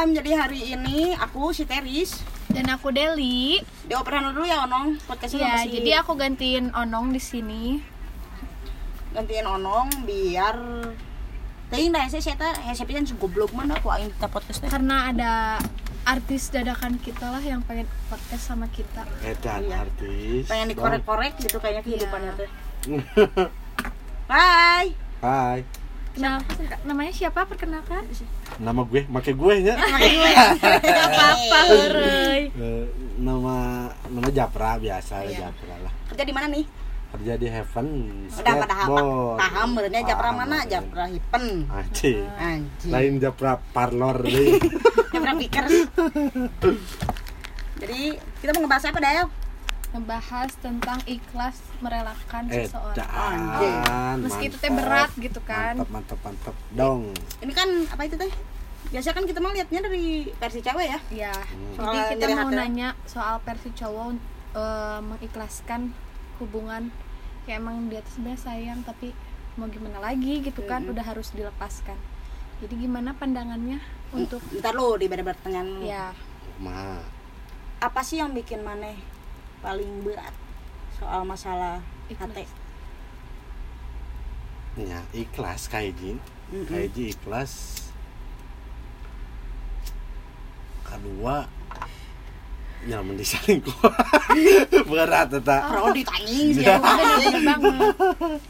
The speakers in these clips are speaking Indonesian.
malam. Jadi hari ini aku si Teris. Dan aku Deli. Dioperan dulu ya Onong. Podcastnya Ya, masih jadi aku gantiin Onong di sini. gantiin Onong biar Teuing dah saya saya ya saya pisan goblok mana aku aing kita podcast teh. Karena ada artis dadakan kita lah yang pengen podcast sama kita. Edan Iya. artis. Pengen dikorek-korek gitu kayaknya kehidupannya Iya. teh. Hai. Hai. Kenapa? Namanya siapa? Perkenalkan. Nama gue, make gue nya. apa-apa. Eh, nama nama Japra biasa Iya. Japra lah. Kerja di mana nih? Kerja di Heaven Udah pada. Skateboard. Paham benernya Japra Paham, mana? Japra Hipen. Anjing. Anjing. Lain Japra parlor deh. Japra. Jadi kita mau ngebahas apa Dayo? Ngebahas tentang ikhlas merelakan seseorang. Edan. Meski itu teh berat gitu kan. Mantap, mantap, mantap. Dong. Ini kan apa itu teh? Biasa kan kita mah liatnya dari versi cewek ya. Ya, Hmm. jadi Soal kita mau hati. nanya soal versi cowok eh, mengikhlaskan hubungan kayak emang dia tuh sebenarnya sayang tapi mau gimana lagi gitu kan Mm-mm. udah harus dilepaskan. Jadi gimana pandangannya untuk Ntar lu di beda pertanyaan lu. ya Ma. Apa sih yang bikin maneh paling berat soal masalah Ikhlas. hati? Ya, ikhlas kaiji. Mm-mm. Kaiji ikhlas. Kedua nyaman diselingkuh. berat eta. Kalau ditanying sih bener banget.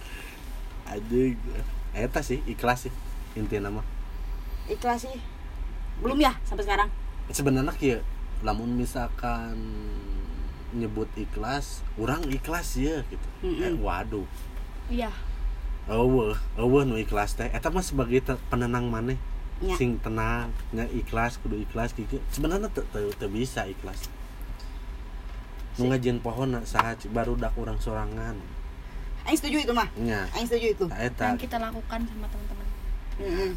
Anjing. Eta sih ikhlas sih intinya mah. ikhlas sih. Belum ya sampai sekarang. Sebenarnya kieu lamun misalkan nyebut ikhlas, orang ikhlas ya gitu. Mm-mm. Eh, waduh. Iya, Eueuh, eueuh nu ikhlas teh. Eta mah sebagai te- penenang maneh. Ya. Sing tenang, nya ikhlas kudu ikhlas gitu. Sebenarnya teu teu teu bisa ikhlas. Nu ngajieun pohon saha baru dak urang sorangan. Aing setuju itu mah. Nya, Aing setuju itu. ta eta yang kita lakukan sama teman-teman. Mm-mm.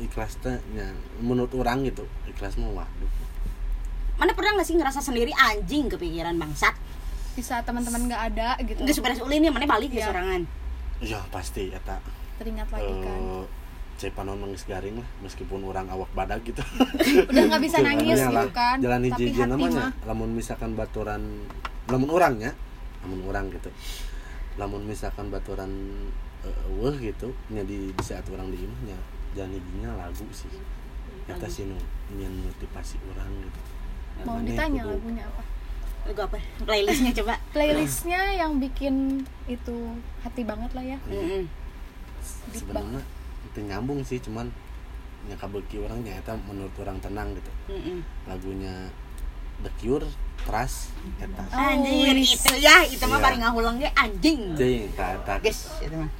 ikhlas teh nya menurut orang gitu. Ikhlas mah waduh. Mana pernah gak sih ngerasa sendiri anjing kepikiran bangsat? Bisa teman-teman nggak ada gitu. Enggak seberes ulin ya, mana balik ke Iya. sorangan. Ya pasti eta. Teringat lagi kan. Eh, cai panon nangis garing lah meskipun orang awak badak gitu Udah nggak bisa nangis gitu lah, kan. jalan Tapi hiji namanya mah lamun misalkan baturan lamun orangnya lamun orang gitu lamun misalkan baturan eh, weh gitu nya di, di saat orang di imahnya jalan hijinya lagu sih eta sih nu nyen motivasi orang gitu mau ditanya lagunya apa? Lagu apa? Playlistnya coba. Playlistnya yang bikin itu hati banget lah ya. Mm-mm. Deep sebenarnya itu nyambung sih cuman nya kabeuki orang nya eta menurut orang tenang gitu Mm-mm. lagunya The Cure Trust eta Oh, Anjing wis. itu ya, itu mah Iya. paling ngahulang ge anjing. Jeung ta eta Guys, itu mah.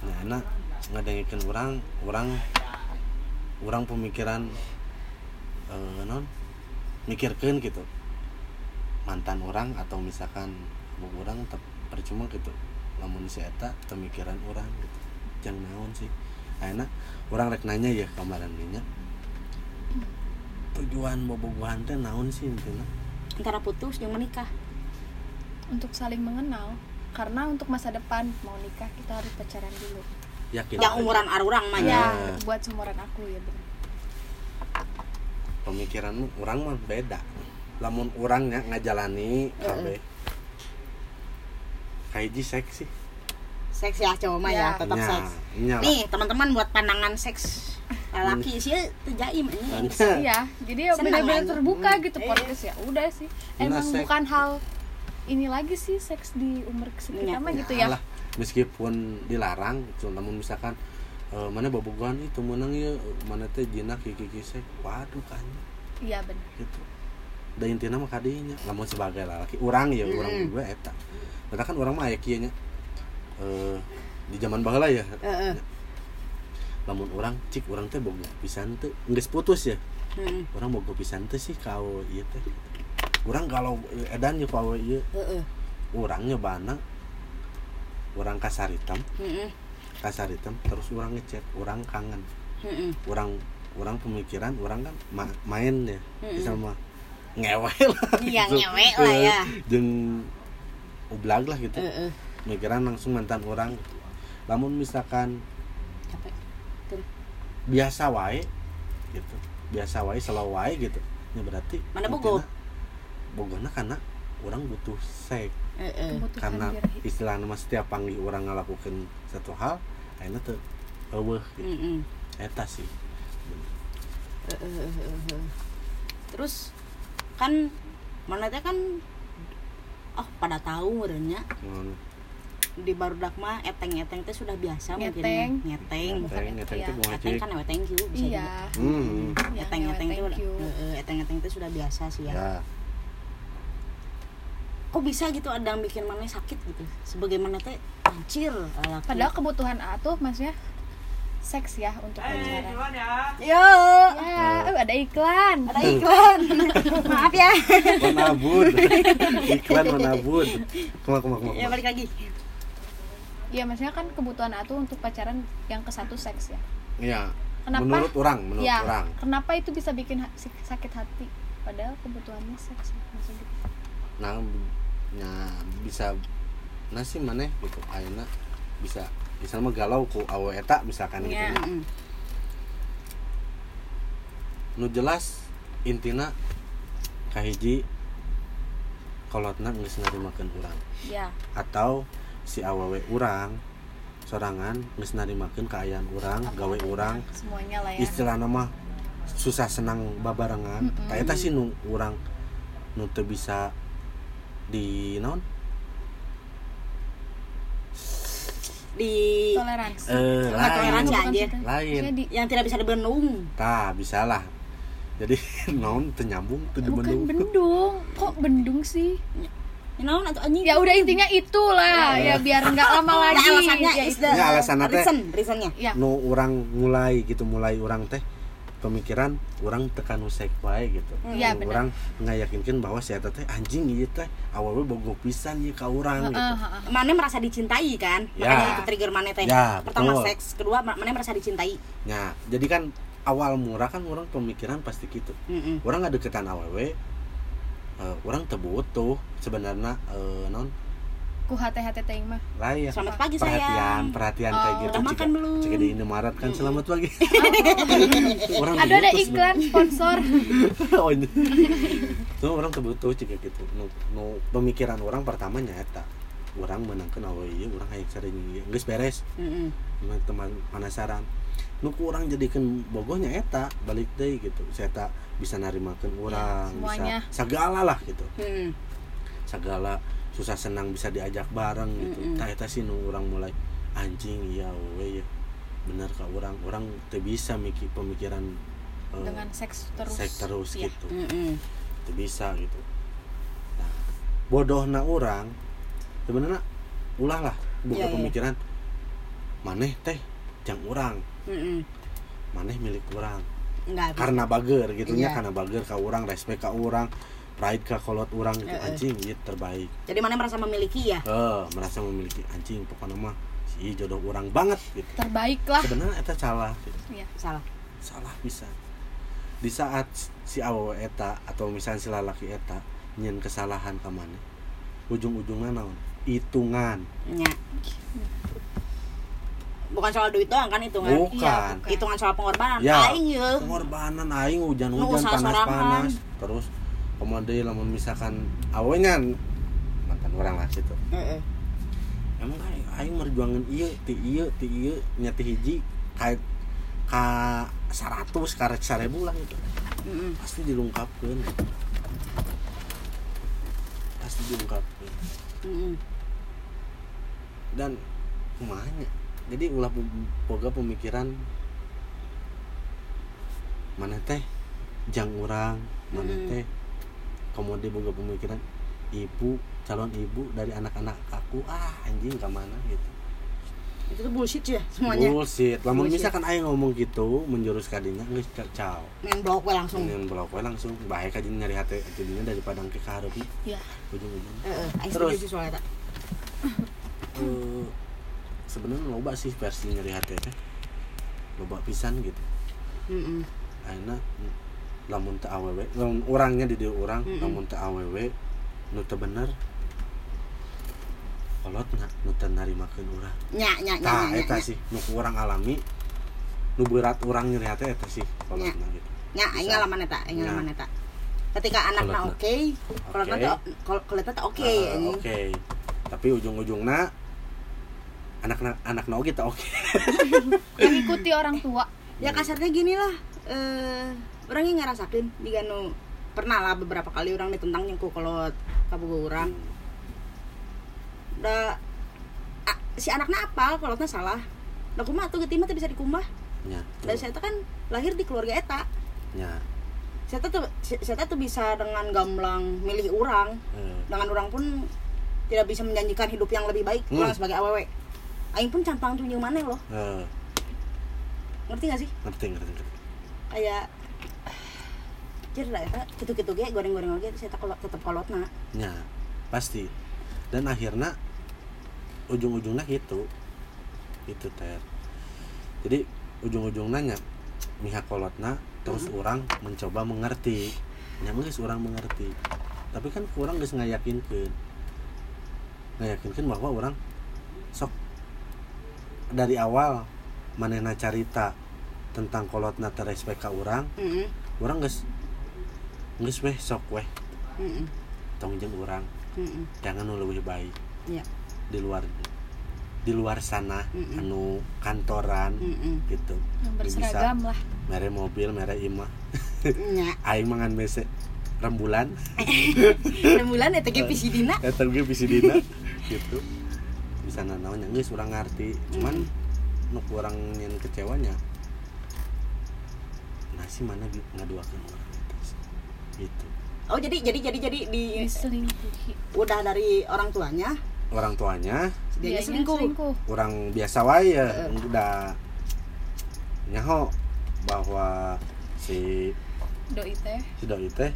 nah enak ngadengikeun orang orang orang pemikiran eh, non mikirkeun gitu. Mantan orang atau misalkan orang tep percuma gitu. Lamun si eta pemikiran orang gitu. Jangan naon sih. Enak orang rek nanya ya kemarin nya tujuan bobogohan teh naon sih intinya? Antara putus yang menikah. untuk saling mengenal karena untuk masa depan mau nikah kita harus pacaran dulu. Yakin. Yang umuran arurang mah Ya. ya. ya buat seumuran aku ya benar pemikiran orang mah beda lamun orangnya ngajalani kabeh kaiji seksi Seks ya cowok mah ya, Ya. tetap Nya, seks. lah. Nih, teman-teman buat pandangan seks laki sih terjaim ini. Iya jadi ya Senang benar-benar terbuka Hmm. gitu Iya. podcast ya udah sih Nah, emang seks- bukan hal ini lagi sih seks di umur Iya. kita mah gitu ya Alah, meskipun dilarang namun misalkan eh, mana bobogohan itu menang ya. Mana teh jinak kiki kisek waduh kan. Iya benar gitu. Da intina mah kadinya. Lamun sebagai laki orang ya orang Mm. juga eta. Padahal kan orang mah aya kieu nya. Eh di zaman baheula ya. Heeh. lamun orang cik orang teh boga pisan teh. Geus putus ya. Heeh. orang boga pisan teh sih kau ieu teh. Orang kalau edan ya kau ieu. Heeh. orang nyobana orang kasar hitam. Kasar hitam terus orang ngechat orang kangen Heeh. orang orang pemikiran orang kan ma- main ya Mm-mm. sama ngewe lah Iya, gitu. ngewe lah ya. jeung ublag lah gitu Heeh. mikiran langsung mantan orang lamun misalkan Capek. Tuh. biasa wae gitu biasa wae selalu wae gitu ya berarti Mana bogo? bogona karena orang butuh seks Heeh. kebutuhan karena istilahnya setiap panggil orang ngelakukan satu hal akhirnya tuh eueuh gitu eta sih terus kan mana teh kan oh pada tahu merenya Ngon- di barudak mah eteng-eteng teh sudah biasa mungkin Ngeteng. ngeteng Ngeteng, ngeteng Iya. tuh bunga eteng kan ewe thank you bisa iya juga. hmm teh thank you. udah eteng-eteng teh sudah biasa sih ya. ya kok bisa gitu ada yang bikin mana sakit gitu? Sebagaimana teh anjir laki. padahal kebutuhan A tuh maksudnya seks ya untuk pacaran yo! Ya eh, ada iklan. Ada iklan. Maaf ya. Menabur iklan menabur kumak kumak kumak ya balik lagi. Iya maksudnya kan kebutuhan A tuh untuk pacaran yang ke satu seks ya. Ya Kenapa? menurut orang menurut ya orang. kenapa itu bisa bikin ha- sakit hati? Padahal kebutuhannya seks ya, maksudnya. Gitu. Nah bisa nasi mana gitu. Ayeuna bisa mah galau ku awe eta misalkan gitu. Iya. nya. Mm-mm. nu jelas intina kahiji kolotna geus narimakeun urang. Ya atau si awewe urang sorangan geus narimakeun kaayaan urang gawe urang. Semuanya lah ya. Istilah nama susah senang babarengan. Mm eta sih nu urang nu bisa di naon di toleransi. Eh Nggak toleransi, lain. anjir. lain. di yang tidak bisa dibendung tah bisa lah. Jadi naon teu nyambung teu bukan dibendung bendung. Kok bendung sih? You know atau anjing? Ya udah intinya itulah. Ya biar nggak lama Nah, lagi. alasannya ya Ya, alasannya teh. reason reasonnya. Ya. Nu orang mulai gitu mulai orang teh pemikiran orang tekan usek wae gitu Iya, Nu benar. orang ngayakinkan bahwa si eta teh anjing ieu teh awalnya bogo pisan ieu ka urang gitu Heeh, heeh. mana merasa dicintai kan Ya. makanya itu trigger mana teh Ya, pertama betul. seks kedua ma- mana merasa dicintai Nah, jadi kan awal murah kan orang pemikiran pasti gitu. Mm-mm. Orang nggak deketan awewe, eh, orang teu butuh sebenarnya eh, non ku hati hati teing mah lain selamat pagi perhatian sayang perhatian Oh, kayak gitu. udah makan belum? jika di Indomaret kan selamat pagi. Orang aduh ada butuh iklan sponsor. Oh, ini. Tuh, orang teu butuh jika gitu. Nu, nu pemikiran orang pertama nyata orang menangkan awewe ieu orang hayang sering geus beres. Mm-mm. Teman teman penasaran nu kurang jadikan bogohnya eta balik deh gitu. Saya tak bisa narimakan orang Ya, semuanya. bisa segala lah gitu. Mm. segala susah senang bisa diajak bareng gitu Mm-mm. tak eta sih nu orang mulai anjing iya we ya bener kak orang orang teu bisa mikir pemikiran eh, dengan seks terus seks terus Iya. gitu Mm-mm. teu bisa gitu nah, bodohna orang sebenarnya ulah lah buka Iya, iya. pemikiran maneh teh jang orang maneh milik orang karena bager gitu nya Iya. karena bager ka orang respect ka orang pride ka kolot orang gitu Heeh. anjing ieu terbaik. Jadi mana merasa memiliki ya? Eh merasa memiliki anjing pokoknya mah si jodoh orang banget gitu. Terbaik lah. Sebenarnya eta salah gitu. Iya. salah. Salah bisa. Di saat si awewe eta atau misalnya si lalaki eta nyen kesalahan ka maneh ujung-ujungnya naon? Hitungan. Ya bukan soal duit doang kan hitungan. Bukan. Iya, hitungan soal pengorbanan. Ya. aing ye pengorbanan aing hujan-hujan panas-panas. terus kemudian lamun misalkan awenya mantan orang lah situ Heeh. emang aing, aing merjuangin iya ti iya ti iya nyati hiji kayak ka 100 karek 1000 lah gitu Mm-mm. pasti dilungkapkan pasti diungkapkan Mm-mm. dan kumanya jadi ulah boga pemikiran mana teh jang urang mana Mm. teh kemudian boga pemikiran ibu calon ibu dari anak-anak aku ah anjing ke mana gitu. Itu tuh bullshit ya semuanya? Bullshit. Lamun misalkan aing ngomong gitu menjurus kadinya geus ciao. Main blok we langsung. Kemudian blok we langsung. Baik aja nyari hati jadinya daripada ke kahareup Iya. ujung-ujung. Heeh, aing Terus. eh sebenarnya loba sih versi nyari hati teh loba pisan gitu. Mm-mm. akhirnya lamun teu awewe orangnya di dia orang Mm-mm. lamun teu awewe nu teu bener kolot na nu teu narimakeun urang. Nya nya nya tah nya, eta sih nu ku urang alami nu berat orang nyeri hati eta sih kalau Ya. gitu. Nya aing ngalaman eta aing ngalaman eta. Ketika anakna Kolotna. oke kolotna Oke. teh kol- kolotna teh oke Ah, oke. Tapi ujung-ujungnya anak anak oge teh oke. Mengikuti orang tua. Ya kasarnya gini lah eh orang yang ngerasakin jika nu pernah lah beberapa kali orang ditentang ku kolot kabogo orang da a- si anaknya apal kolotnya salah. Da kumaha tuh getima teh bisa dikumbah. Nya dan saya tuh kan lahir di keluarga eta. Nya saya tuh saya tuh bisa dengan gamblang milih orang. Eh, dengan orang pun tidak bisa menjanjikan hidup yang lebih baik. Hmm. orang sebagai awewe aing pun campang tuh mana loh? Eh, ngerti gak sih? Ngerti ngerti ngerti. Kayak Jir lah eta gitu-gitu ge goreng-goreng lagi saya tak tetep kolotna nya pasti. Dan akhirnya ujung-ujungnya gitu itu ter. Jadi ujung-ujungnya nya mihak kolotna terus orang mencoba mengerti. Nya geus orang mengerti. Tapi kan kurang geus ngayakinkeun ngayakinkeun bahwa orang sok dari awal manehna carita tentang kolotna terespek ka orang Heeh. orang geus geus weh sok weh tong jeung urang Heeh. jangan nu lebih baik Iya. di luar di luar sana Mm-mm. anu kantoran Heeh. gitu yang Bisa. berseragam lah mere mobil mere imah aing mangan bese rembulan Rembulan eta ge pisi dina. eta ge bisi dina gitu bisa nanaon yang geus urang ngarti cuman nu kurang nyen kecewanya nasi mana ngaduakeun sih. Gitu. Oh jadi jadi jadi jadi di diselingkuhi udah dari orang tuanya? Orang tuanya. Dia selingkuh. orang biasa wae ya Heeh. udah nyaho bahwa si doi teh. si doi teh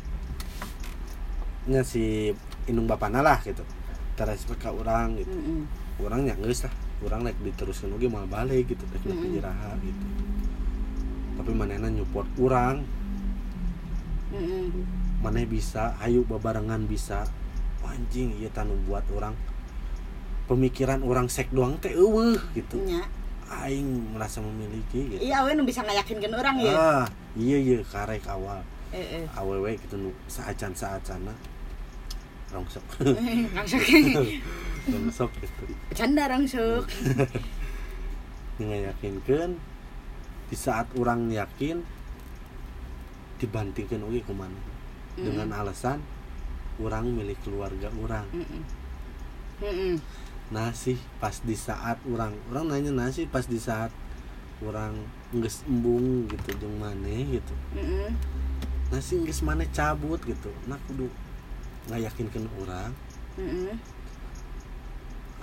nya si indung bapana lah gitu. Terespek ka orang gitu. Heeh. orang nya geus lah. Orang rek diteruskeun oge malah balik gitu Mm-mm. mm jiraha gitu. Tapi manehna nyupport orang Maneh bisa ayo babarengan bisa. Wah, anjing ieu tanu buat orang. Pemikiran orang sek doang teh eueuh gitu. Nya. aing merasa memiliki gitu. Iya awe nu bisa ngayakinkeun orang ya. ah iya iya karek awal. Heeh. awewe gitu nu saacan saacana rongsok. Langsung rongsok gitu. Bercanda rangsuk. ngayakinkeun di saat orang yakin dibantingkan oke ke mana? Dengan alasan orang milik keluarga orang. Heeh. Heeh. nasi pas di saat orang orang nanya nasi pas di saat orang nges embung gitu jeung maneh gitu. Heeh. nasi nges maneh cabut gitu. Nah kudu ngayakinkan orang. Heeh.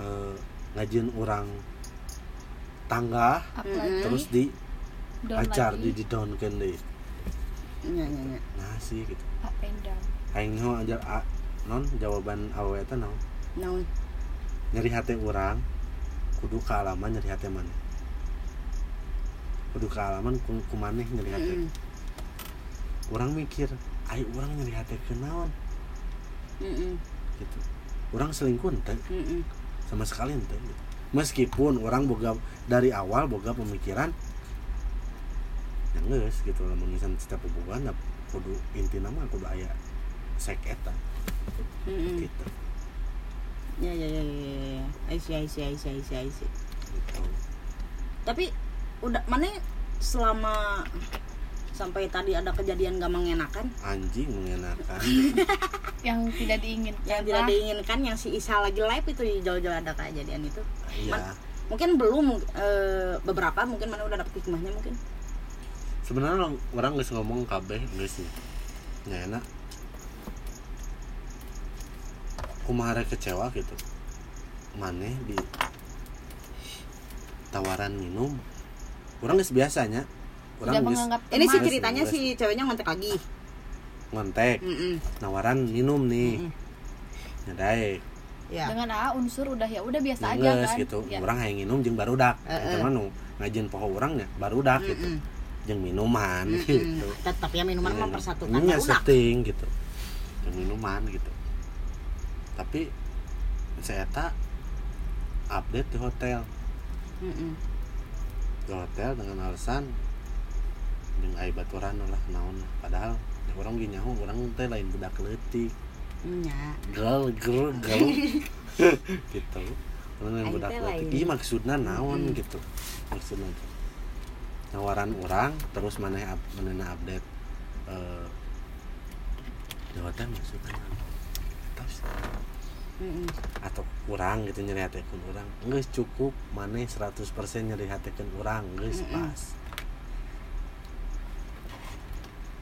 eh, ngajin orang tangga apalagi terus di down acar di lagi di downkan deh Nya nya nya. nasi gitu up and down aing ho ajar a, non jawaban awe eta naon Naon? nyeri hati orang kudu kealaman nyeri hati mana kudu kealaman ku, ku maneh nyeri hati Heeh. orang mikir ayo orang nyeri hati ke naon Heeh. gitu orang selingkuh ente Heeh. sama sekali ente gitu. meskipun orang boga dari awal boga pemikiran yang geus gitu lamun misalnya setiap hubungan da kudu inti nama kudu aya sek eta Heeh. gitu Ya ya ya ya ya. ya. See I see. gitu Tapi udah mana selama sampai tadi ada kejadian gak mengenakan anjing mengenakan yang tidak diinginkan yang tidak diinginkan yang si Isa lagi live itu jauh-jauh ada kejadian itu iya mungkin belum eh, beberapa mungkin mana udah dapet hikmahnya mungkin sebenarnya orang, orang nggak ngomong kabeh nggak sih nggak enak. Kumaha kecewa gitu. Maneh di tawaran minum. Orang nggak biasanya orang geus menganggap ini sih ceritanya si ceweknya ngontek lagi. Ngontek. Mm-mm. nawaran minum nih. Mm-mm. nyadai. Ya. Dengan A unsur udah ya udah biasa aja kan. gitu. Ya. orang hayang minum jeung barudak. Eh, uh, eh. nu ngajin poho orangnya barudak gitu Jeung minuman Mm-mm. gitu. Tetap ya minuman Iya, mempersatukan udah setting gitu. Yang minuman gitu. Tapi saya tak update di hotel. Mm-mm. di hotel dengan alasan ai baturan lah naon padahal ya orang gini nyaho orang teh lain budak leutik. Nya. Girl girl girl gitu. Orang lain budak lain. iya maksudnya naon Mm-mm. gitu. Maksudnya. Nawaran orang terus mana mana update eh maksudnya naon? Terus, Mm-mm. atau kurang gitu nyeri hatekeun orang geus cukup mana 100% nyeri hatekeun orang geus Mm-mm. pas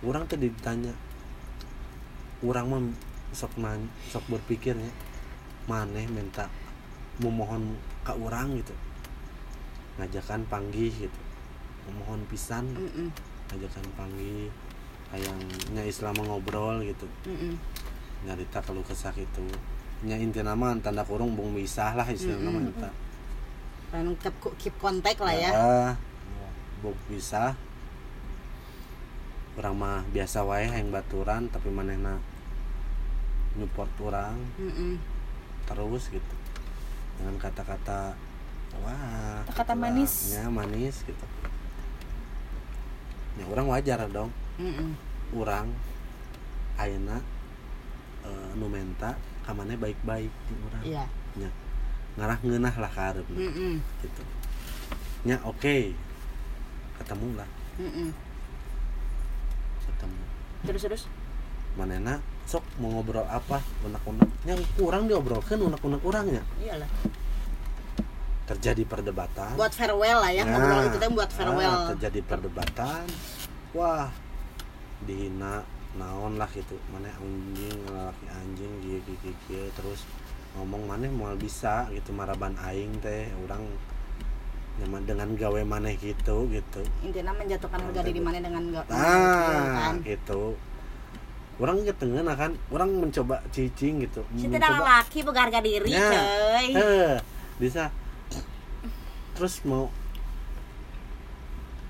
orang tadi ditanya orang mah sok man, sok berpikirnya maneh minta memohon ke orang gitu ngajakan panggih gitu memohon pisan Mm-mm. ngajakan panggih ayangnya Islam ngobrol gitu Mm-mm. nyarita kalau kesah itu nya inti nama tanda kurung bung misah lah istilahnya Mm-mm. nama eta Lalu keep, keep kontak lah ya bung bisa orang mah biasa wae yang baturan tapi manehna nyupport orang Mm-mm. terus gitu dengan kata-kata wah Kata-kata gitulah. manis. ya manis gitu ya orang wajar dong. Mm-mm. orang ayeuna eh, nu menta kamane baik-baik di orang iya. Nya ngarah ngeunah lah ka hareup Mm-mm. gitu. Nya oke. Ketemu lah. Mm-mm. ketemu. Terus terus? Manena sok mau ngobrol apa? Unek-unek. Yang kurang diobrolkan unek-unek orangnya iyalah terjadi perdebatan. Buat farewell lah ya ngobrol itu teh buat farewell. terjadi perdebatan. Wah dihina naon lah gitu. Mana anjing laki anjing gigi gigi terus ngomong mana mau bisa gitu maraban aing teh orang nyaman dengan gawe maneh gitu gitu. Intinya menjatuhkan harga diri mana dengan nggak ah kan gitu. Orang ketengen kan orang mencoba cicing gitu si tidak laki berharga diri Ya. coy. Eh, bisa terus mau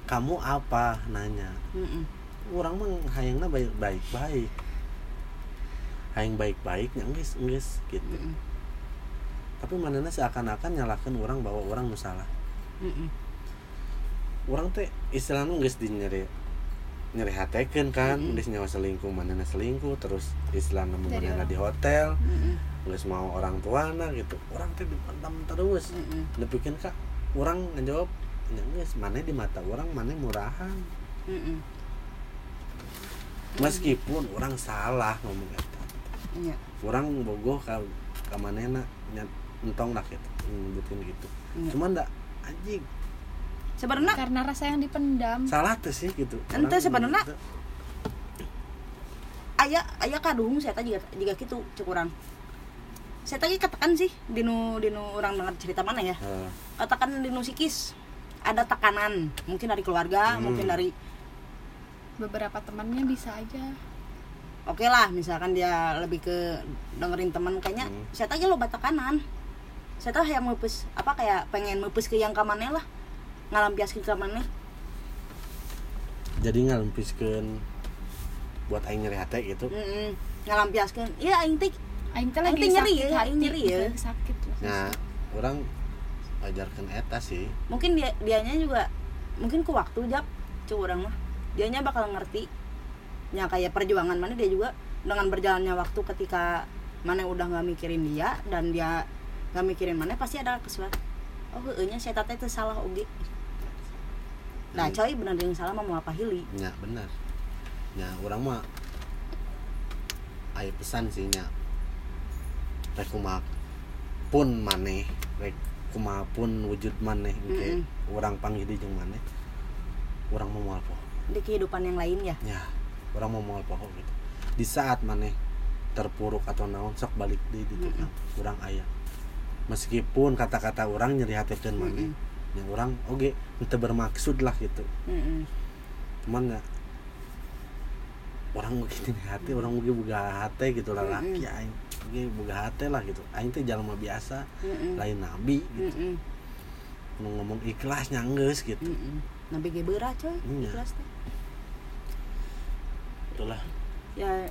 kamu apa nanya Mm-mm. orang mah hayangna baik baik baik hayang baik baiknya geus geus gitu Mm-mm. tapi manana seakan-akan nyalakan orang bahwa orang nu salah Mm-mm. orang teh istilahnya di nyeri nyeri hatekeun kan Mm-mm. geus nyawa selingkuh manana selingkuh terus istilahnya orang- di hotel Mm-mm. geus mau orang tuana gitu orang teh dipendam terus Mm-mm. Lepikeun kak orang ngejawab ya geus mana di mata orang mana murahan Mm-mm. meskipun orang salah ngomong eta Iya. orang bogoh ka ka manehna nya entong dah gitu nyebutin gitu Iya. cuman ndak anjing sebenarnya karena rasa yang dipendam salah tuh sih gitu Ente sebenarnya- gitu. ayah ayah kadung saya tadi juga juga gitu cek orang saya tadi katakan sih dinu dinu orang dengar cerita mana ya? Eh, katakan dinu psikis ada tekanan mungkin dari keluarga Hmm. mungkin dari beberapa temannya bisa aja. Oke lah misalkan dia lebih ke dengerin teman kayaknya Hmm. saya tadi lo tekanan saya tahu yang mepes apa kayak pengen mepes ke yang kamane lah ngalampiaskeun ke kamane jadi ngalempiskeun buat aing nyeri hati gitu. Mm ngalampiaskeun iya aing teh Aing teh lagi nyeri sakit ya, hati, aing nyeri ya. sakit nah orang ajarkan eta sih. Mungkin dia dianya juga mungkin ke waktu jap cuy orang mah. Dianya bakal ngerti. Ya kayak perjuangan mana dia juga dengan berjalannya waktu ketika mana udah nggak mikirin dia dan dia nggak mikirin mana pasti ada kesuat oh nya saya tata itu salah oge. Nah coy benar yang salah mah mau apa hili nya bener. Nya orang mah aya pesan sih nya rek kumaha pun maneh rek kumaha pun wujud maneh engke orang panggil di jeung maneh orang mau moal poho di kehidupan yang lain ya ya orang mau moal poho gitu di saat maneh terpuruk atau naon sok balik di di Mm-mm. orang ayah meskipun kata-kata orang nyeri hatekeun maneh Mm-mm. yang orang oke itu bermaksud lah gitu Mm-mm. cuman ya orang begini hati orang mungkin buka hati gitu lah Mm-mm. laki aing mungkin buka hati lah gitu aing teh jalan biasa Mm-mm. lain nabi gitu Mm-mm. nu ngomong ikhlas nyangges gitu Mm-mm. nabi ge beurah coy Iya. ikhlas teh itulah ya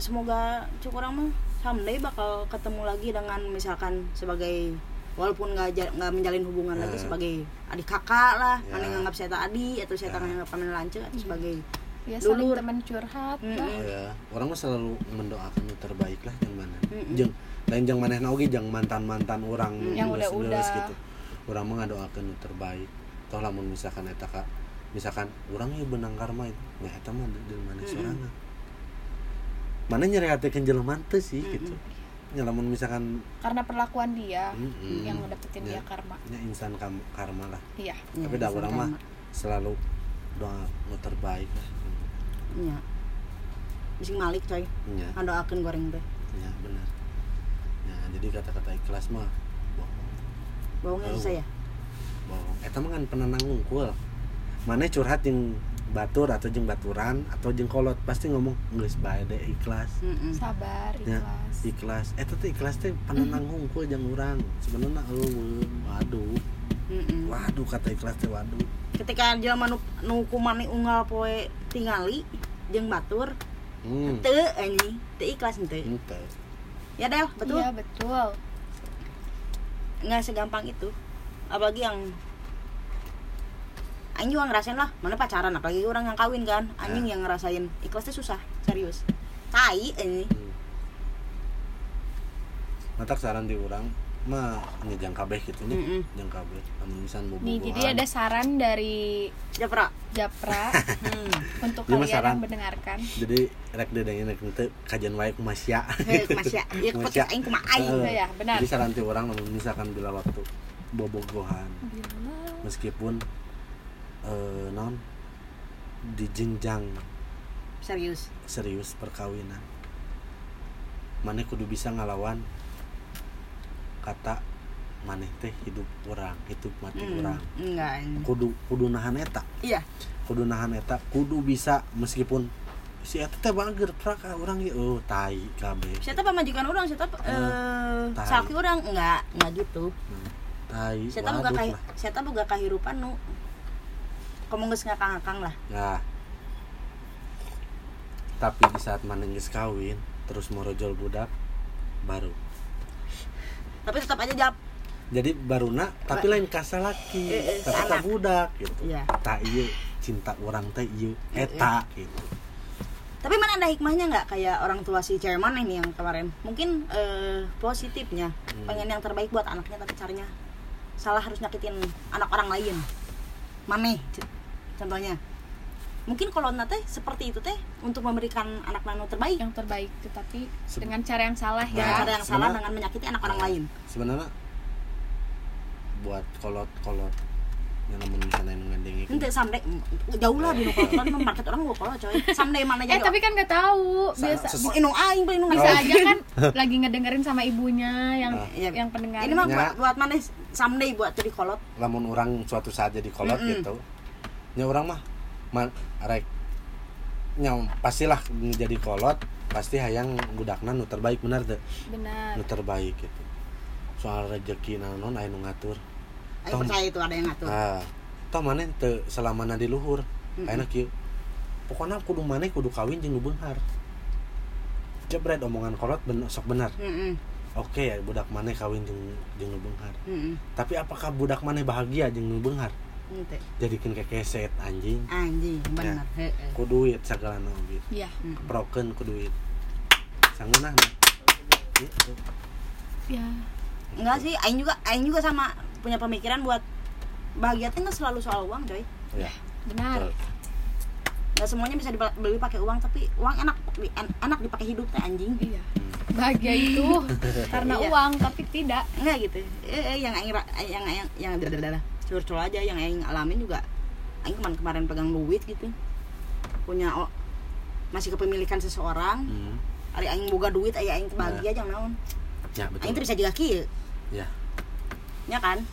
semoga cukup orang mah someday bakal ketemu lagi dengan misalkan sebagai walaupun nggak nggak menjalin hubungan lagi Ya. sebagai adik kakak lah Ya. mana nganggap saya adik atau saya Ya. nganggap paman lance atau sebagai ya saling teman curhat lah. ya orang mah selalu mendoakan yang terbaik lah yang mana Mm-mm. jeng lain jeng manehna oge jeng mantan mantan orang Mm. Yang geus-geus udah-udah. gitu orang mah ngadoakeun yang terbaik toh lamun misalkan eta kak misalkan orang ya benang karma itu ya eta mah di di mana Mm-mm. sorangan mana nyeriatekeun jelema teu sih Mm-mm. gitu ya lamun misalkan karena perlakuan dia mm-mm, yang dapetin Ya. dia karma nya insan kam- karma lah iya Ya, tapi dah insan orang mah karma. selalu doa nu terbaik lah Nya. Bising malik coy. Ya ngadoakeun goreng teh. Ya benar ya jadi kata-kata ikhlas mah bohong. Bohongnya Oh. susah ya? bohong. Eta mah kan penenang unggul mana curhat jeung batur atau jeung baturan atau jeung kolot pasti ngomong geus bae deh ikhlas. Mm-mm. sabar Ya. ikhlas. ikhlas. Eta teh ikhlas teh penenang unggul jeung urang. Sebenarnya eueuh waduh Mm-mm. waduh kata ikhlas teh waduh. Ketika jelema nu nu kumani unggal poe tingali jeung batur hmm. teu anjing. Teu ikhlas teu ente. Ya Del betul? Iya betul. Nggak segampang itu. Apalagi yang Aing juga ngerasain lah. Mana pacaran apalagi orang yang kawin kan. Anjing Ya. yang ngerasain ikhlasnya susah serius. Tai ini Hmm. matak saran di urang mah kabeh gitu nya Mm-mm. jang kabeh misan nih jadi ada saran dari Japra. Japra. Hmm. untuk mah kalian saran. yang mendengarkan. Jadi rek dedengin rek kajian wae kumasya Heh, kumasya ya Kumasya. aing aing. Ya benar. Jadi saran ti orang lamun misalkan bila waktu bobogohan Bila- meskipun eh non di jenjang serius. serius perkawinan. Maneh kudu bisa ngalawan kata maneh teh hidup orang hidup mati Hmm, orang enggak ini. kudu kudu nahan eta. Iya. Kudu nahan eta kudu bisa meskipun si eta teh bager prak orang ya oh tai kabeh siapa pemajikan orang siapa eh tai. sakti orang enggak enggak gitu. Hmm, tai siapa boga waduk kahi lah. siapa boga kahirupan nu kamu geus ngakang-ngakang lah. Nah tapi di saat maneh geus kawin terus merojol budak baru tapi tetap aja jawab jadi baruna tapi lain kasa laki Eh, eh, tapi tak budak gitu. Iya. Tak iya cinta orang teh iya Eh, eta gitu. Tapi mana ada hikmahnya nggak kayak orang tua si cewek mana ini yang kemarin? Mungkin eh, positifnya. Hmm. pengen yang terbaik buat anaknya tapi caranya salah harus nyakitin anak orang lain. Mana contohnya mungkin kalau teh seperti itu teh untuk memberikan anak nano terbaik. Yang terbaik tetapi Se- dengan cara yang salah Nah, ya cara yang salah dengan menyakiti anak orang lain. Sebenarnya buat kolot-kolot yang namun misalnya yang ngandengi ente sampai jauh lah di kalau kan market orang gua kalau coy. Sampai mana eh jadi tapi kan nggak tahu. Sa- biasa inung aing bisa aja kan lagi ngedengerin sama ibunya yang Nah. Iya. yang pendengar. Ini mah Ya. buat, buat mana? Someday buat jadi kolot. Lamun orang suatu saat jadi kolot gitu. Nya orang mah man, rek. Nya pastilah jadi kolot pasti hayang budakna nu terbaik benar tuh benar. Nu terbaik gitu. Soal rezeki naon aya nu ngatur. Tom. percaya itu ada yang ngatur. Ah toh maneh teu selamana di luhur. Mm-mm. ayeuna kieu. Pokoknya kudu maneh kudu kawin jeung nu beunghar jebret omongan kolot ben, sok benar. Mm-mm. oke ya budak maneh kawin jeung jeung nu beunghar Mm-mm. tapi apakah budak maneh bahagia jeung nu beunghar Ente. jadikan kekeset anjing. Anjing bener Ya. heeh. ku duit segala nu gitu. Iya Mm. keprokeun ku duit sangeunah gitu ya. Enggak sih aing juga aing juga sama punya pemikiran buat bahagia tuh nggak selalu soal uang coy. Ya benar. Nggak semuanya bisa dibeli pakai uang tapi uang enak enak dipakai hidup teh anjing. Iya. Bahagia itu karena Iya. uang tapi tidak. Enggak gitu. Eh, eh, yang aing ra- yang yang yang dadadada curcol aja yang aing alamin juga aing kemarin kemarin pegang duit gitu. Punya masih kepemilikan seseorang. Hmm. hari aing boga duit aya aing teu bahagia jangan naon. Ya aing betul teu bisa juga kieu ya. Ya kan?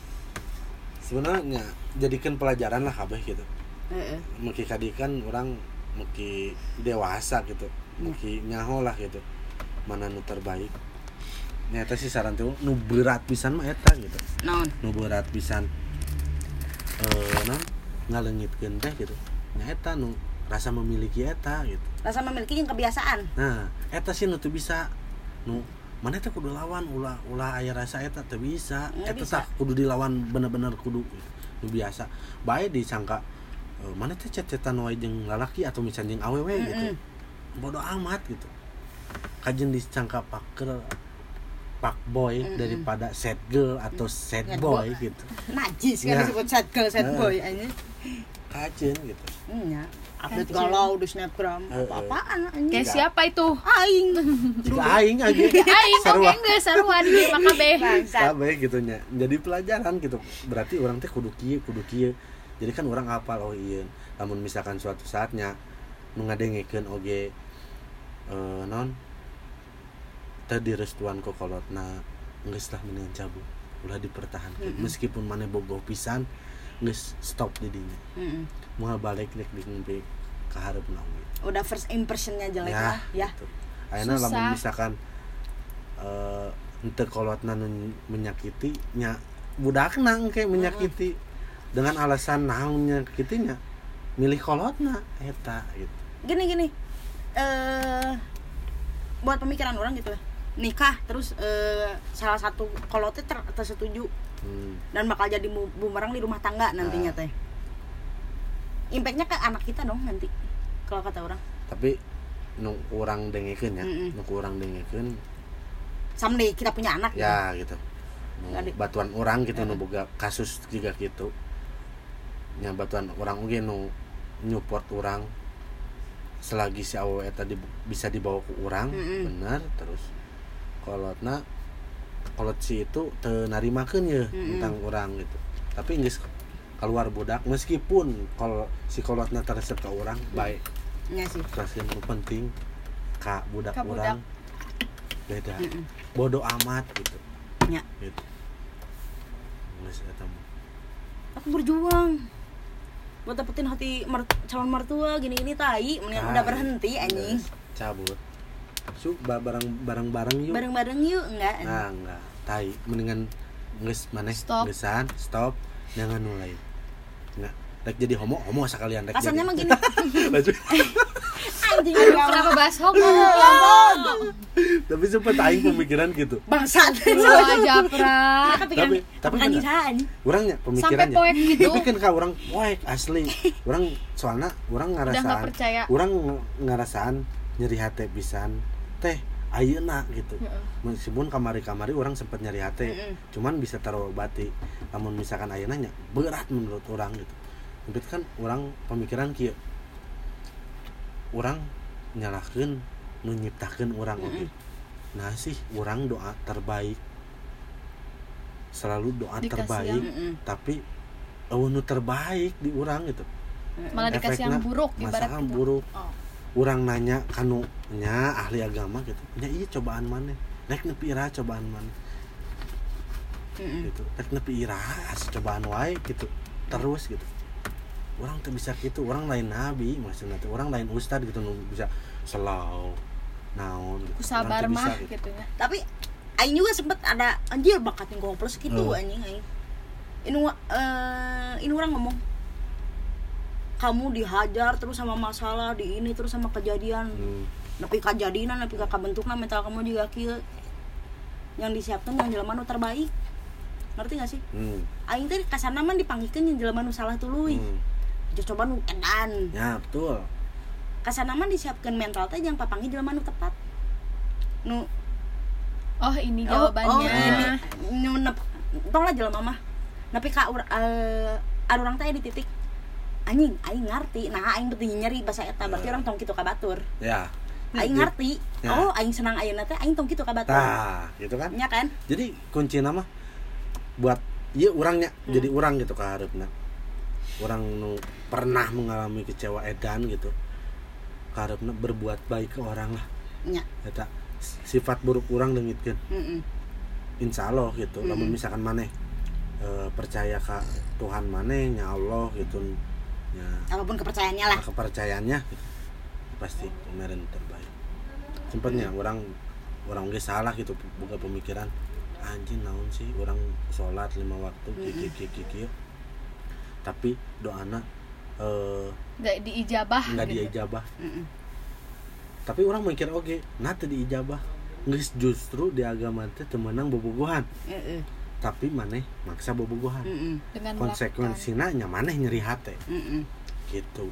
Sebenarnya jadikan pelajaran lah kabeh gitu. Heeh. mungkin kadikan orang mungkin dewasa gitu mungkin nyaho lah gitu. Mana nu terbaik. Nyata sih saran tuh nu berat pisan mah eta gitu. Naon? Nu berat pisan non ngalengitkeun teh gitu. Nya eta nu rasa memiliki eta gitu. Rasa memiliki yang kebiasaan. Nah eta sih nu teu bisa. Nu mana teh kudu lawan? Ulah ulah aya rasa eta teh bisa. Nggak eta bisa. tah kudu dilawan bener-bener kudu nu biasa. Bae disangka eh, mana teh cet-cetan wae jeung lalaki atau misalnya jeung awewe gitu. Bodoh amat gitu. Kajen disangka paker pak boy Mm-mm. daripada sad girl atau sad Sad boy boy. gitu najis kan Ya. disebut sad girl sad Eh. boy aja kajen gitu Iya, update galau di snapgram eh. apa-apaan kayak anjing siapa itu aing jika aing aja aing oke Sarua. enggak saruan di makabe Sabe gitu nya. Jadi pelajaran gitu. Berarti orang teh kudu kieu, kudu kieu. Jadi kan orang apal oh iya. Namun misalkan suatu saatnya nu ngadengikeun oge eh non teu direstuan ku kolotna geus lah mendingan cabut. Ulah dipertahankan. Mm-mm. Meskipun mana bogoh pisan geus stop di dinya. Mm-mm. Moal balik dek di ngimpi ka hareupna oge. udah first impressionnya jelek Ya, lah ya gitu. Lamun Susah. misalkan eh ente kolotna menyakiti nya budakna engke menyakiti dengan alasan naon nyakitinya milih kolotna eta gitu. gini gini eh buat pemikiran orang gitu ya nikah terus eh, salah satu kolotnya ter tersetuju Hmm. dan bakal jadi bu- bumerang di rumah tangga nantinya Ah. teh impactnya ke anak kita dong nanti kalau kata orang Tapi nu kurang dengekeun ya, Mm-mm. nu kurang dengekeun someday kita punya anak ya gitu. Nu Nggak di- batuan orang gitu nu boga kasus juga gitu. Nya batuan orang oge nu nyupport orang selagi si awewe eta di- bisa dibawa ke orang Mm-mm. bener terus kolotna kolot si itu narimakeun ya Mm-mm. tentang orang gitu. Tapi geus keluar budak meskipun kalau si kolotna teresep ke orang baik ya sih. Kasih nu penting ka budak Ka budak. orang beda. Mm-mm. bodoh amat gitu. Ya. gitu. Mah. aku berjuang. Buat dapetin hati mer- calon mertua gini-gini tai. Mendingan udah berhenti anjing. Cabut su ba- barang barang barang yuk. Bareng-bareng yuk enggak. Nah enggak. Tai mendingan geus maneh Stop. geusan stop jangan mulai. Enggak. Rek jadi homo homo sekalian rek kasarnya mah gini. Lanjut. anjing ya kenapa bahas homo? Tapi sempet aing pemikiran gitu. Bangsat. Lo aja pra. Tapi Tapi- kan orangnya sampai pemikirannya poek gitu. Tapi kan kak orang poek asli. Orang soalnya orang percaya. Orang nge- ngerasaan nyeri hati pisan teh ayeuna gitu. Meskipun kamari-kamari orang sempat nyari hati cuman bisa taruh bati. Namun misalkan ayeuna nya berat menurut orang gitu. Tapi kan orang pemikiran kieu. Orang nyalahkeun nu nyiptakeun orang oge nah sih orang doa terbaik. Selalu doa Dikasih terbaik yang- Mm-mm. tapi eueuh nu terbaik di orang gitu. Malah dikasih yang Efekna buruk masakan gitu. buruk. Oh. Orang nanya kanu nya ahli agama gitu. Nya iya cobaan mana rek nepi ira cobaan mana gitu. Rek nepi ira cobaan wae gitu. Terus gitu. Orang tuh bisa gitu orang lain nabi maksudnya tuh orang lain ustad gitu nu bisa selau naon gitu. Sabar mah gitu. gitu ya. Tapi Aing juga sempet ada anjir bakat yang goplos gitu Oh. anjing Aing. Ini wa- eh, ini orang ngomong kamu dihajar terus sama masalah di ini terus sama kejadian. Hmm, nepi kejadian nepi ka bentuknya mental kamu juga kieu yang disiapkan yang jelema nu terbaik. Ngerti gak sih? Hmm, aing teh kasarna mah dipanggihkeun yang jelema nu salah tuluy. Hmm. coba nu edan ya betul. Kasarna mah disiapkan mental teh yang papangi jelema nu tepat. Nu oh ini oh, jawabannya. ini. Nu nep, tong lah jelema mah. Nepi ka ur, eh, ada orang teh di titik anjing aing ngarti nah aing beuti nyeri bahasa eta berarti orang tong kitu ka batur ya. Aing ngarti Ya. oh aing senang ayeuna teh aing tong kitu ka batur nah gitu kan? Nya kan? Jadi kunci nama buat iya orangnya Hmm. jadi orang gitu kaharepna orang nu pernah mengalami kecewa edan gitu. Kaharepna berbuat baik ke orang lah. Nya eta sifat buruk orang dengitkeun Mm-mm. insya Allah gitu. Mm. namun misalkan maneh eh, percaya ke Tuhan maneh nya Allah gitu nya apa pun kepercayaannya lah. Kepercayaannya pasti kemarin terbaik. Sempatnya orang orang ge salah gitu buka pemikiran anjing naon sih orang sholat lima waktu kiki kiki kiki tapi doana eh nggak diijabah nggak gitu. diijabah. Mm-mm. tapi orang mikir oke nanti diijabah. Geus justru di agama teh teu meunang bobogohan. Heeh. Tapi maneh maksa bobogohan Heeh. dengan konsekuensinya nya maneh nyeri hate Heeh. gitu.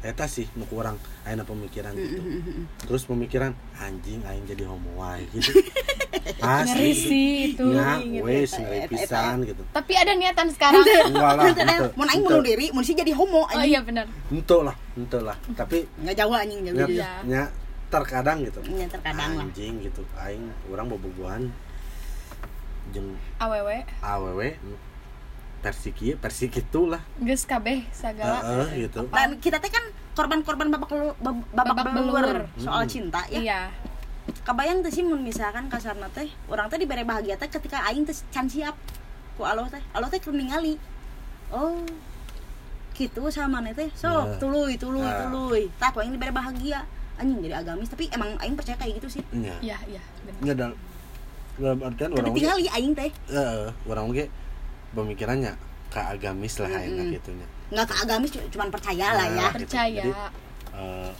Eta sih nu kurang ayeuna pemikiran gitu. Heeh. terus pemikiran anjing aing jadi homo wae gitu. asli sih itu Gitu, wes ngeri pisan gitu. Tapi ada niatan sekarang. Enggak lah Mun aing bunuh diri, mun si jadi homo oh anjing. iya benar ente lah ente lah. Tapi Enggak jauh anjing jauh. nya, jauh. Iya. terkadang gitu. Nya terkadang lah. anjing gitu aing orang bobogohan jeung aww aww versi kieu versi kitu lah geus kabeh sagala Heeh, gitu Dan kita teh kan korban-korban babak belur, bab- babak, Babak belur soal Mm-mm. cinta ya. iya Kebayang tuh sih mun misalkan kasarna teh orang teh dibere bahagia teh ketika aing teh can siap ku Allah teh. Allah teh ningali. Oh. Gitu sama maneh teh. Sok Nah. tuluy tuluy Nah. tuluy. Tah ku aing dibere bahagia. Anjing jadi agamis tapi emang aing percaya kayak gitu sih. iya iya benar dal dalam artian orang oge tinggali aing teh. heeh orang oge pemikirannya ka agamis lah ayeuna Mm-mm. gitu nya Nggak ke agamis cu- cuman percaya lah ya. Nah. percaya Jadi, eh,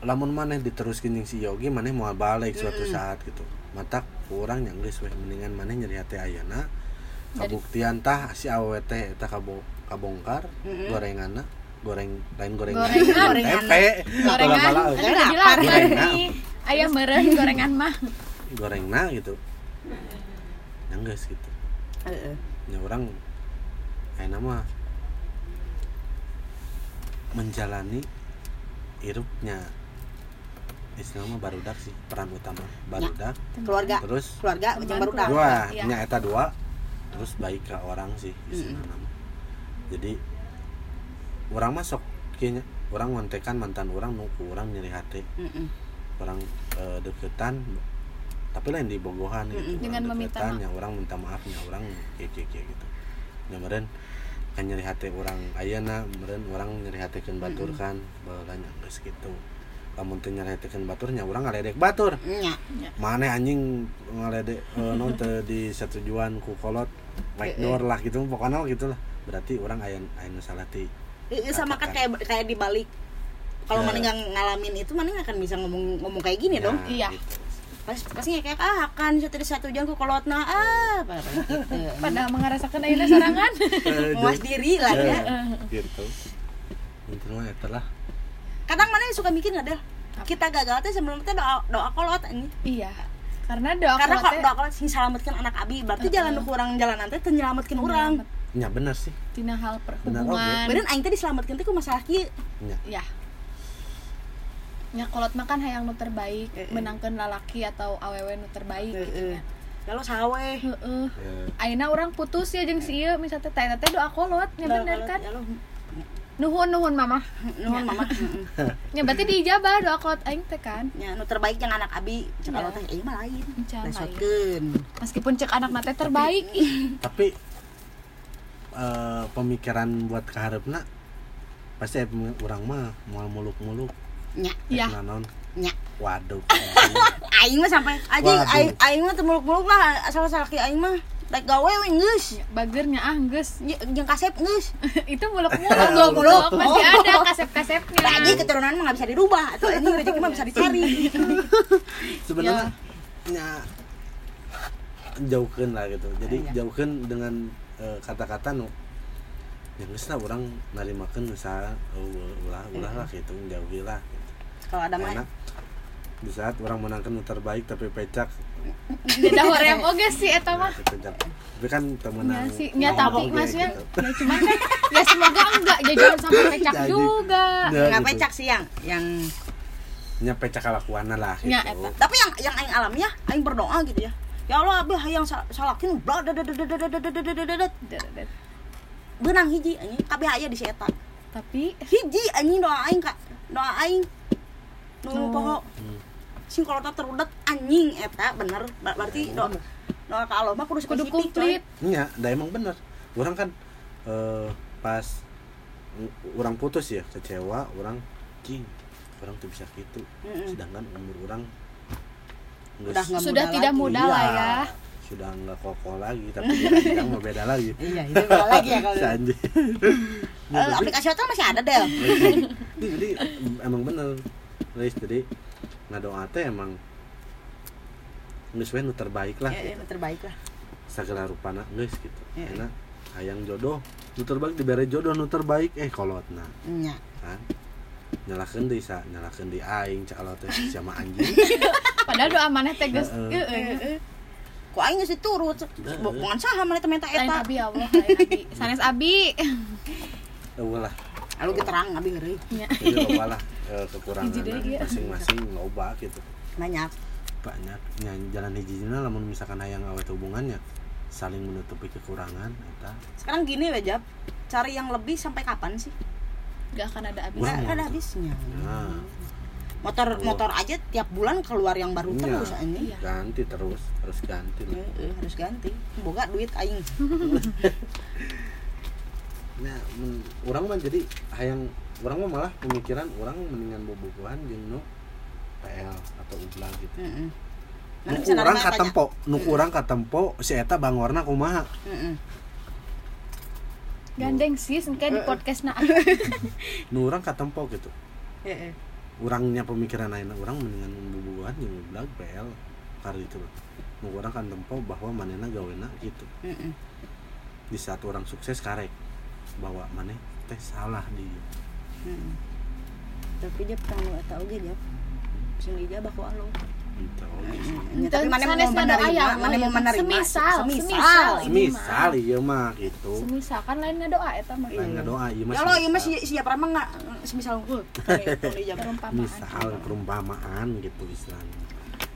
lamun maneh diteruskeun jeung si Yogi maneh mau balik suatu Mm-mm. saat gitu mata kurang yang geus weh mendingan maneh nyeri hati Dari- kabuktian tah si awewe teh eta kabo kabongkar Mm-mm. gorenganna goreng lain gorengan Gorengan. Gorengan. tempe gorengan Gorengan. ayam meren gorengan mah gorengna gitu. Yang geus gitu. Heeh. ya orang ayeuna mah menjalani hirupnya. Istilahnya barudak sih peran utama barudak. Keluarga, terus keluarga yang baru dah. dua nya eta dua terus baik ke orang sih istilahnya mah. jadi orang masuk kayaknya orang ngontekan mantan orang nuku orang nyeri hati. Heeh. orang eh, deketan tapi lain di bogohan gitu. Mm-mm. Orang Dengan meminta maaf. yang orang minta maafnya orang kayak kayak kayak gitu. Ya meren kan nyeri hati orang ayana meren orang nyeri hati kan batur kan. Segitu. Kamu tuh nyeri hati kan baturnya orang ngaledek batur. Nya. mana anjing ngaledek uh, non teu di setujuan ku kolot baik door lah gitu pokoknya gitu lah. Berarti orang ayan ayan salah ti. Heeh, sama kan kayak kayak dibalik kalau Ya. mana nggak ngalamin itu mana nggak akan bisa ngomong ngomong kayak gini dong? Nah, Iya. gitu. Pasti pasti kayak ah kan satu satu jam ku kolot nah ah gitu. pada mengerasakan ayeuna sorangan. Eh, Muas diri lah ya. Eh, gitu. Intinya eta lah. Kadang mana suka mikir nggak deh kita gagal teh sebelum teh doa doa kolot ini iya karena doa karena kolot kalau doa kolot sing selamatkan anak abi berarti jalan nu kurang jalan nanti teh nyelamatkan orang ya bener sih. Tina hal Benar, perhubungan bener aing teh diselamatkan teh ku masalah kieu. Ya. Ya nya kolot makan hayang nu terbaik Heeh. menangkan lalaki atau awewe nu terbaik gitu Heeh. nya kalau sawe heeh. Ya, ayeuna orang putus ya jeung si ieu misalnya teh teh doa kolot bener kan? Ya lo, nuhun nuhun mama. Nuhun mama. Nya berarti diijabah doa kolot aing teh kan? Nya nu terbaik yang anak abi cek Ya. kalau teh aing mah lain. Resotkeun meskipun cek anak nate terbaik. Tapi eh, pemikiran buat keharapna pasti orang mah mau muluk-muluk nya Iya. Eta naon nya. Waduh. Aing mah sampai aja aing aing mah teu muluk-muluk lah asal salaki aing mah. Daek gawe we geus bagernya ah geus jeung kasep geus itu muluk-muluk goblok masih ada kasep-kasepnya. Aja keturunan mah nggak bisa dirubah. Atau ini rezeki mah bisa dicari. Sebenarnya nya jauhkan lah gitu. Jadi Ya. jauhkan dengan eh, kata-kata nu yang geus orang narimakeun usaha uh, ulah ulah lah gitu jauhi lah. gitu. Kalau ada mah di saat orang menangkan yang terbaik tapi pecak beda hoream oge sih eta mah Nah, tapi kan Ya temenan sih, ya tapi maksudnya gitu. ya cuman kan ya semoga enggak ya jangan sampai pecak Jadi. juga. Ya, nggak gitu. pecak sih yang yang nya pecak kalakuana lah gitu. Ya, eta. tapi yang yang aing alami ya aing berdoa gitu ya ya Allah abah yang salakin bla benang hiji anjing kabeh aya di si eta Tapi hiji anjing doa aing kak doa aing nu Oh. poho Hmm. sing kalau tak terudet anjing eta bener Ber- berarti doa doa ka Allah mah kudu kudu komplit. Nya, da emang bener. Orang kan eh, pas orang putus ya kecewa, orang cing, orang tuh bisa gitu. Sedangkan umur orang Udah Sudah muda tidak muda lah ya. Sudah nggak kokoh lagi, tapi yang mau beda lagi. iya itu beda lagi ya kalau Sanji. Eh, aplikasi hotel masih ada deh jadi emang bener Guys, jadi ngadoa teh emang geus we terbaik lah ya, gitu. terbaik lah. Segala rupana geus gitu. Ya. enak hayang jodoh nu terbaik dibere jodoh nu terbaik eh kolotna. Nya. Kan? Nyalakeun deui sa nyalakeun di aing calot teh sama anjing. Padahal doa maneh teh geus ku aing geus diturut bukan saha mana teh minta eta. Abi Allah sanes abi. Eueuh lah lalu terang abi ngeri. Nya jadi loba lah eh, kekurangan ge. masing-masing loba gitu. Banyak. Banyak. Nya jalan hijina lamun misalkan hayang awet hubungannya saling menutupi kekurangan eta. Sekarang gini ya Jab cari yang lebih sampai kapan sih? Gak akan ada habis Wah. nggak mau ada habisnya. Nah. Motor motor aja tiap bulan keluar yang baru Iya. terus ini Iya. ganti terus harus ganti. Eh, harus ganti. Boga duit aing Nah, men, orang mah jadi hayang orang mah malah pemikiran orang mendingan bobogohan jeung nu PL atau ublang gitu. Heeh. Nu Mana bisa urang katempo, nu urang katempo si eta bangorna kumaha? Heeh. gandeng sis kayak di podcast na Nu urang katempo gitu. Heeh. Urangnya pemikiran ayeuna urang mendingan bobogohan jeung ublang PL kali itu. Nu urang kan tempo bahwa manehna gawena gitu. Heeh. Di saat orang sukses karek bahwa maneh teh salah di Heeh. Tapi dia perlu eta oge Jab. Sing dijabah ku Allah. gitu. Ya, tapi mana mau menerima, ya mana mau ya. menerima. Semisal, semisal. semisal. Ieu mah gitu. semisal kan lainnya doa eta mah Lain doa ieu mah. Ya Allah, iya mah semisal. si siapa mah enggak semisal dijabah. perumpamaan misal perumpamaan gitu istilahnya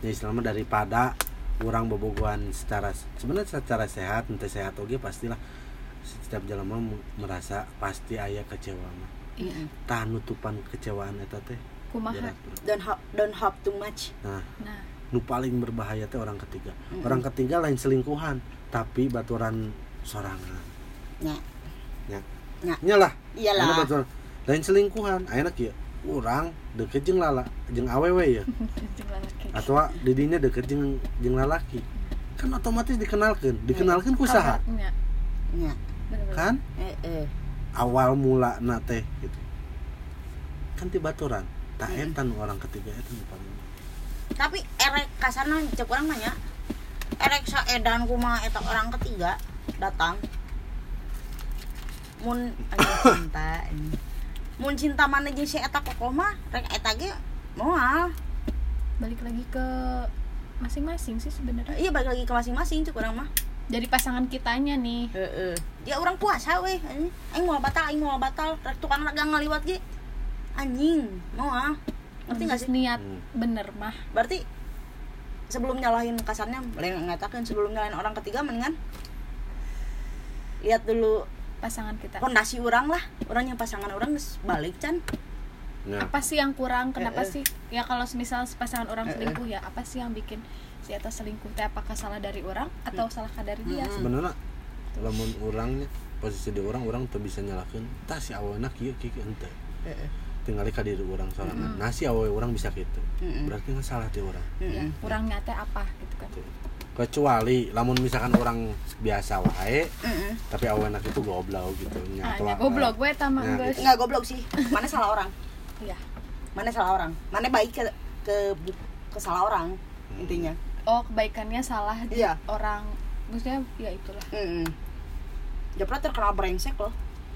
ya istilahnya daripada orang bobogohan secara sebenarnya secara sehat nanti sehat oke pastilah setiap jalan mah merasa pasti ayah kecewa mah. Heeh. tah nutupan kecewaan eta teh kumaha. Don't hope, don't hope too much. nah nah. nu paling berbahaya teh orang ketiga. Mm-mm. orang ketiga lain selingkuhan tapi baturan sorangan. Nya. nya. Nya. nyalah Iyalah. Baturan? Lain selingkuhan. Ayeuna kieu? Urang deket jeung lala jeung awewe ya. Atau didinya deket jeung jeung lalaki. Kan otomatis dikenalkan dikenalkan ku saha? Nya, Nya. Kan Eh, eh. awal mula na teh gitu kan ti baturan tak Hmm. entan orang ketiga itu paling Tapi erek kasarna cek urang nanya. Erek saedan kumaha eta orang ketiga datang. Mun cinta ini. Mun cinta mana jeung si eta kokoh mah rek eta ge moal. balik lagi ke masing-masing sih sebenarnya Iya balik lagi ke masing-masing cek urang mah. Dari pasangan kitanya nih Heeh. Ya orang puasa weh. Anjing. Aing mau batal, aing mau batal. Rek tukang dagang ngaliwat ge. Anjing, moal. Ngerti gak sih? niat Hmm. bener mah berarti sebelum nyalahin kasarnya boleh ngatakan sebelum nyalahin orang ketiga mendingan lihat dulu pasangan kita fondasi orang lah orang yang pasangan orang balik can nah apa sih yang kurang kenapa Eh, eh. sih ya kalau misal pasangan orang Eh, eh. selingkuh ya apa sih yang bikin si atas selingkuh teh apakah salah dari orang atau Hmm. salahkah dari dia? Sebenarnya lamun orangnya posisi di orang orang tuh bisa nyalakan tah si awalnya kieu kieu kieu henteu. Tinggal ka diri orang sorangan nah si orang bisa gitu. Mm-mm. berarti nggak salah ti orang. Ya kurangnya teh apa gitu kan. Tuh. kecuali lamun misalkan orang biasa wae Mm-mm. tapi awenak itu goblok gitu nya ah, atau, ya goblok gue tamang Ya, guys nggak goblok sih. Mana salah orang? Iya. Mana salah orang? Mana baik ke ke ke salah orang intinya oh kebaikannya salah di Iya. orang. Maksudnya ya itulah. Mm-mm. Japra terkenal brengsek loh.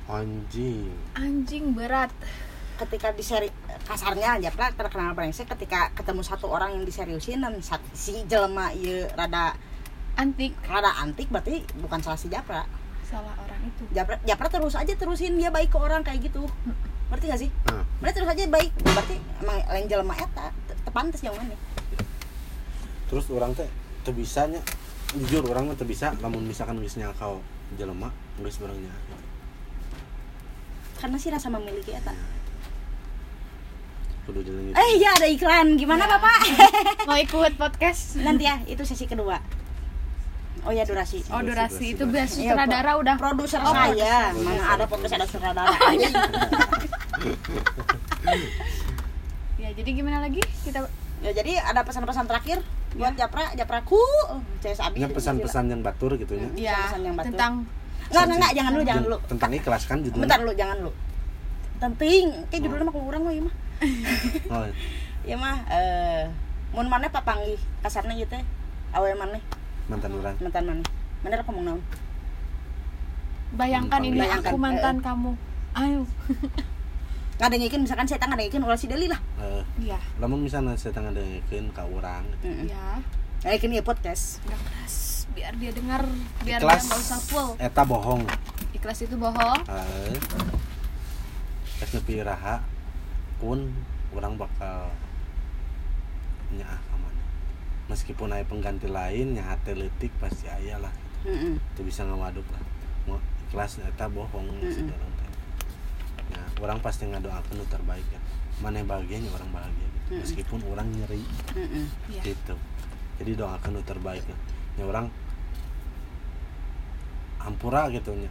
Anjing. Anjing berat. Ketika di seri kasarnya Japra terkenal brengsek ketika ketemu satu orang yang diseriusin dan si jelema ieu rada antik. rada antik berarti bukan salah si Japra. Salah orang itu. Japra, Japra terus aja terusin dia baik ke orang kayak gitu. Berarti gak sih? Nah berarti terus aja baik berarti emang lain jelema eta te- tepantes yang mana terus orang teh teu bisanya jujur orang mah teu bisa lamun misalkan geus nyakau jelema geus bareng nyakau karena sih rasa memiliki eta kudu jalan eh ya ada iklan. Gimana Ya. bapak? Mau ikut podcast? Nanti ya itu sesi kedua. Oh ya durasi. Oh durasi. itu biasa Iya, sutradara pro- udah. Produser Oh, saya. produser. mana ada podcast ada sutradara. Ya jadi gimana lagi? Kita ya jadi ada pesan-pesan terakhir buat Japra Japraku. CS Abi Nya pesan-pesan yang batur gitu nya ya Pesan-pesan yang batu. tentang Enggak, enggak, enggak, jangan dulu, jangan dulu. tentang ikhlas kan judulnya? Bentar dulu, jangan dulu. Penting, kayak judulnya mah kurang mah ieu mah. oh, Ya mah eh mun mana papanggih kasarnya gitu teh. awe mana mantan orang mantan mana mana rek ngomong naon? Bayangkan ini aku mantan kamu. Ayo ngadengikeun misalkan saya ngadengikeun ulah si Deli lah. Eh, iya. lamun misalnya saya tengah dengerin ke orang gitu. heeh ya ngadengikeun ieu podcast. Udah keras. Biar dia dengar biar Ikhlas. dia nggak usah full. Eta bohong. Ikhlas itu bohong. Eh, nepi raha pun orang bakal nyaah aman meskipun aya pengganti lain nyaha teh leutik pasti aya lah. Heeh itu bisa ngawaduk lah. Mau ikhlas eta bohong saudara teh nah orang pasti ngadoakeun nu terbaik ya. Mana yang bahagianya orang bahagia gitu. Mm-mm. meskipun orang nyeri. Heeh ya gitu. Jadi doakan nu terbaik lah ya orang hampura gitu nya.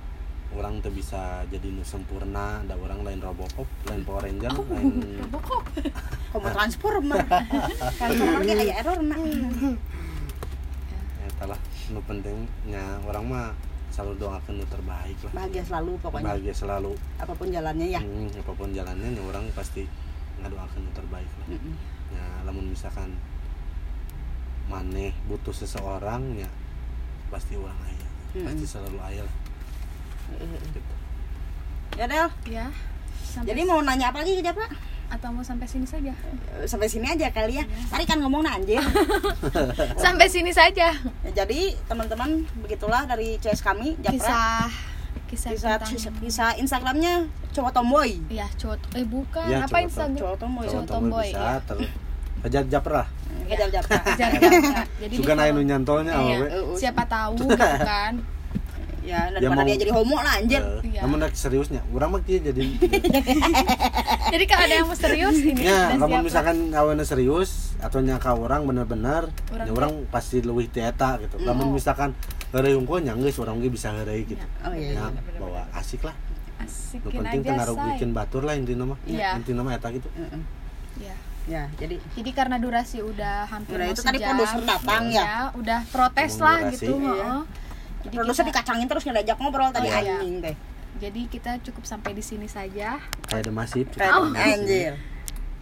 Orang tuh bisa jadi nu sempurna ada orang lain Robocop lain Power Ranger lain Robocop. Komo transformer? Transformer aya error nah ya lah nu pentingnya orang mah selalu doakan nu terbaik lah. Bahagia selalu pokoknya. Bahagia selalu. Apa pun jalannya ya. Hmm, apa pun jalannya ya orang pasti ngadoakan nu terbaik lah. Heeh. ya lamun misalkan maneh butuh seseorang ya pasti orang ayah. Mm-mm. pasti selalu ayah lah. Gitu. ya Del. Ya sampai jadi mau nanya apa lagi ke Japra atau mau sampai sini saja? Eh, sampai sini aja kali ya. Tadi kan ngomong anjir sampai sini saja. Ya, jadi teman-teman begitulah dari CS kami Japra. Kisah kisah, kisah, tentang kisah, kisah Instagramnya cowok tomboy. Ya cowok eh bukan. Iya, apa Instagram? Cowok tomboy. Cowok tomboy, bisa ya. ter kejar japer lah kejar Japra. Kejar, kejar. jadi naik follow. nu nyantolnya Iya. siapa tahu gitu kan. Ya Dia daripada mau- dia jadi homo lah anjir. Eh, Iya. namun seriusnya. Orang mah kieu jadi jadi kalau ada yang serius ini ya siap. misalkan awalnya serius atau nyaka orang bener-bener Orang ya orang pasti leuwih ti eta gitu lamun misalkan heureuy unggul nya geus orang ge bisa heureuy gitu oh iya, ya iya. bawa asik lah nu asikin penting aja say ngarugikeun batur lah intina mah Iya. intina mah eta gitu Heeh. ya ya jadi jadi karena durasi udah hampir Udah, mau itu tadi produser datang ya. udah protes lah gitu Iya. heeh. jadi produser kita, dikacangin terus ngajak ngobrol tadi Oh, iya. anjing teh jadi kita cukup sampai di sini saja. Kayak demasif kayak Oh. anjir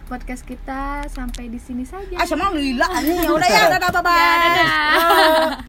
podcast kita sampai di sini saja. Ah sama lila ya udah ya dadah bye bye Ya, dadah.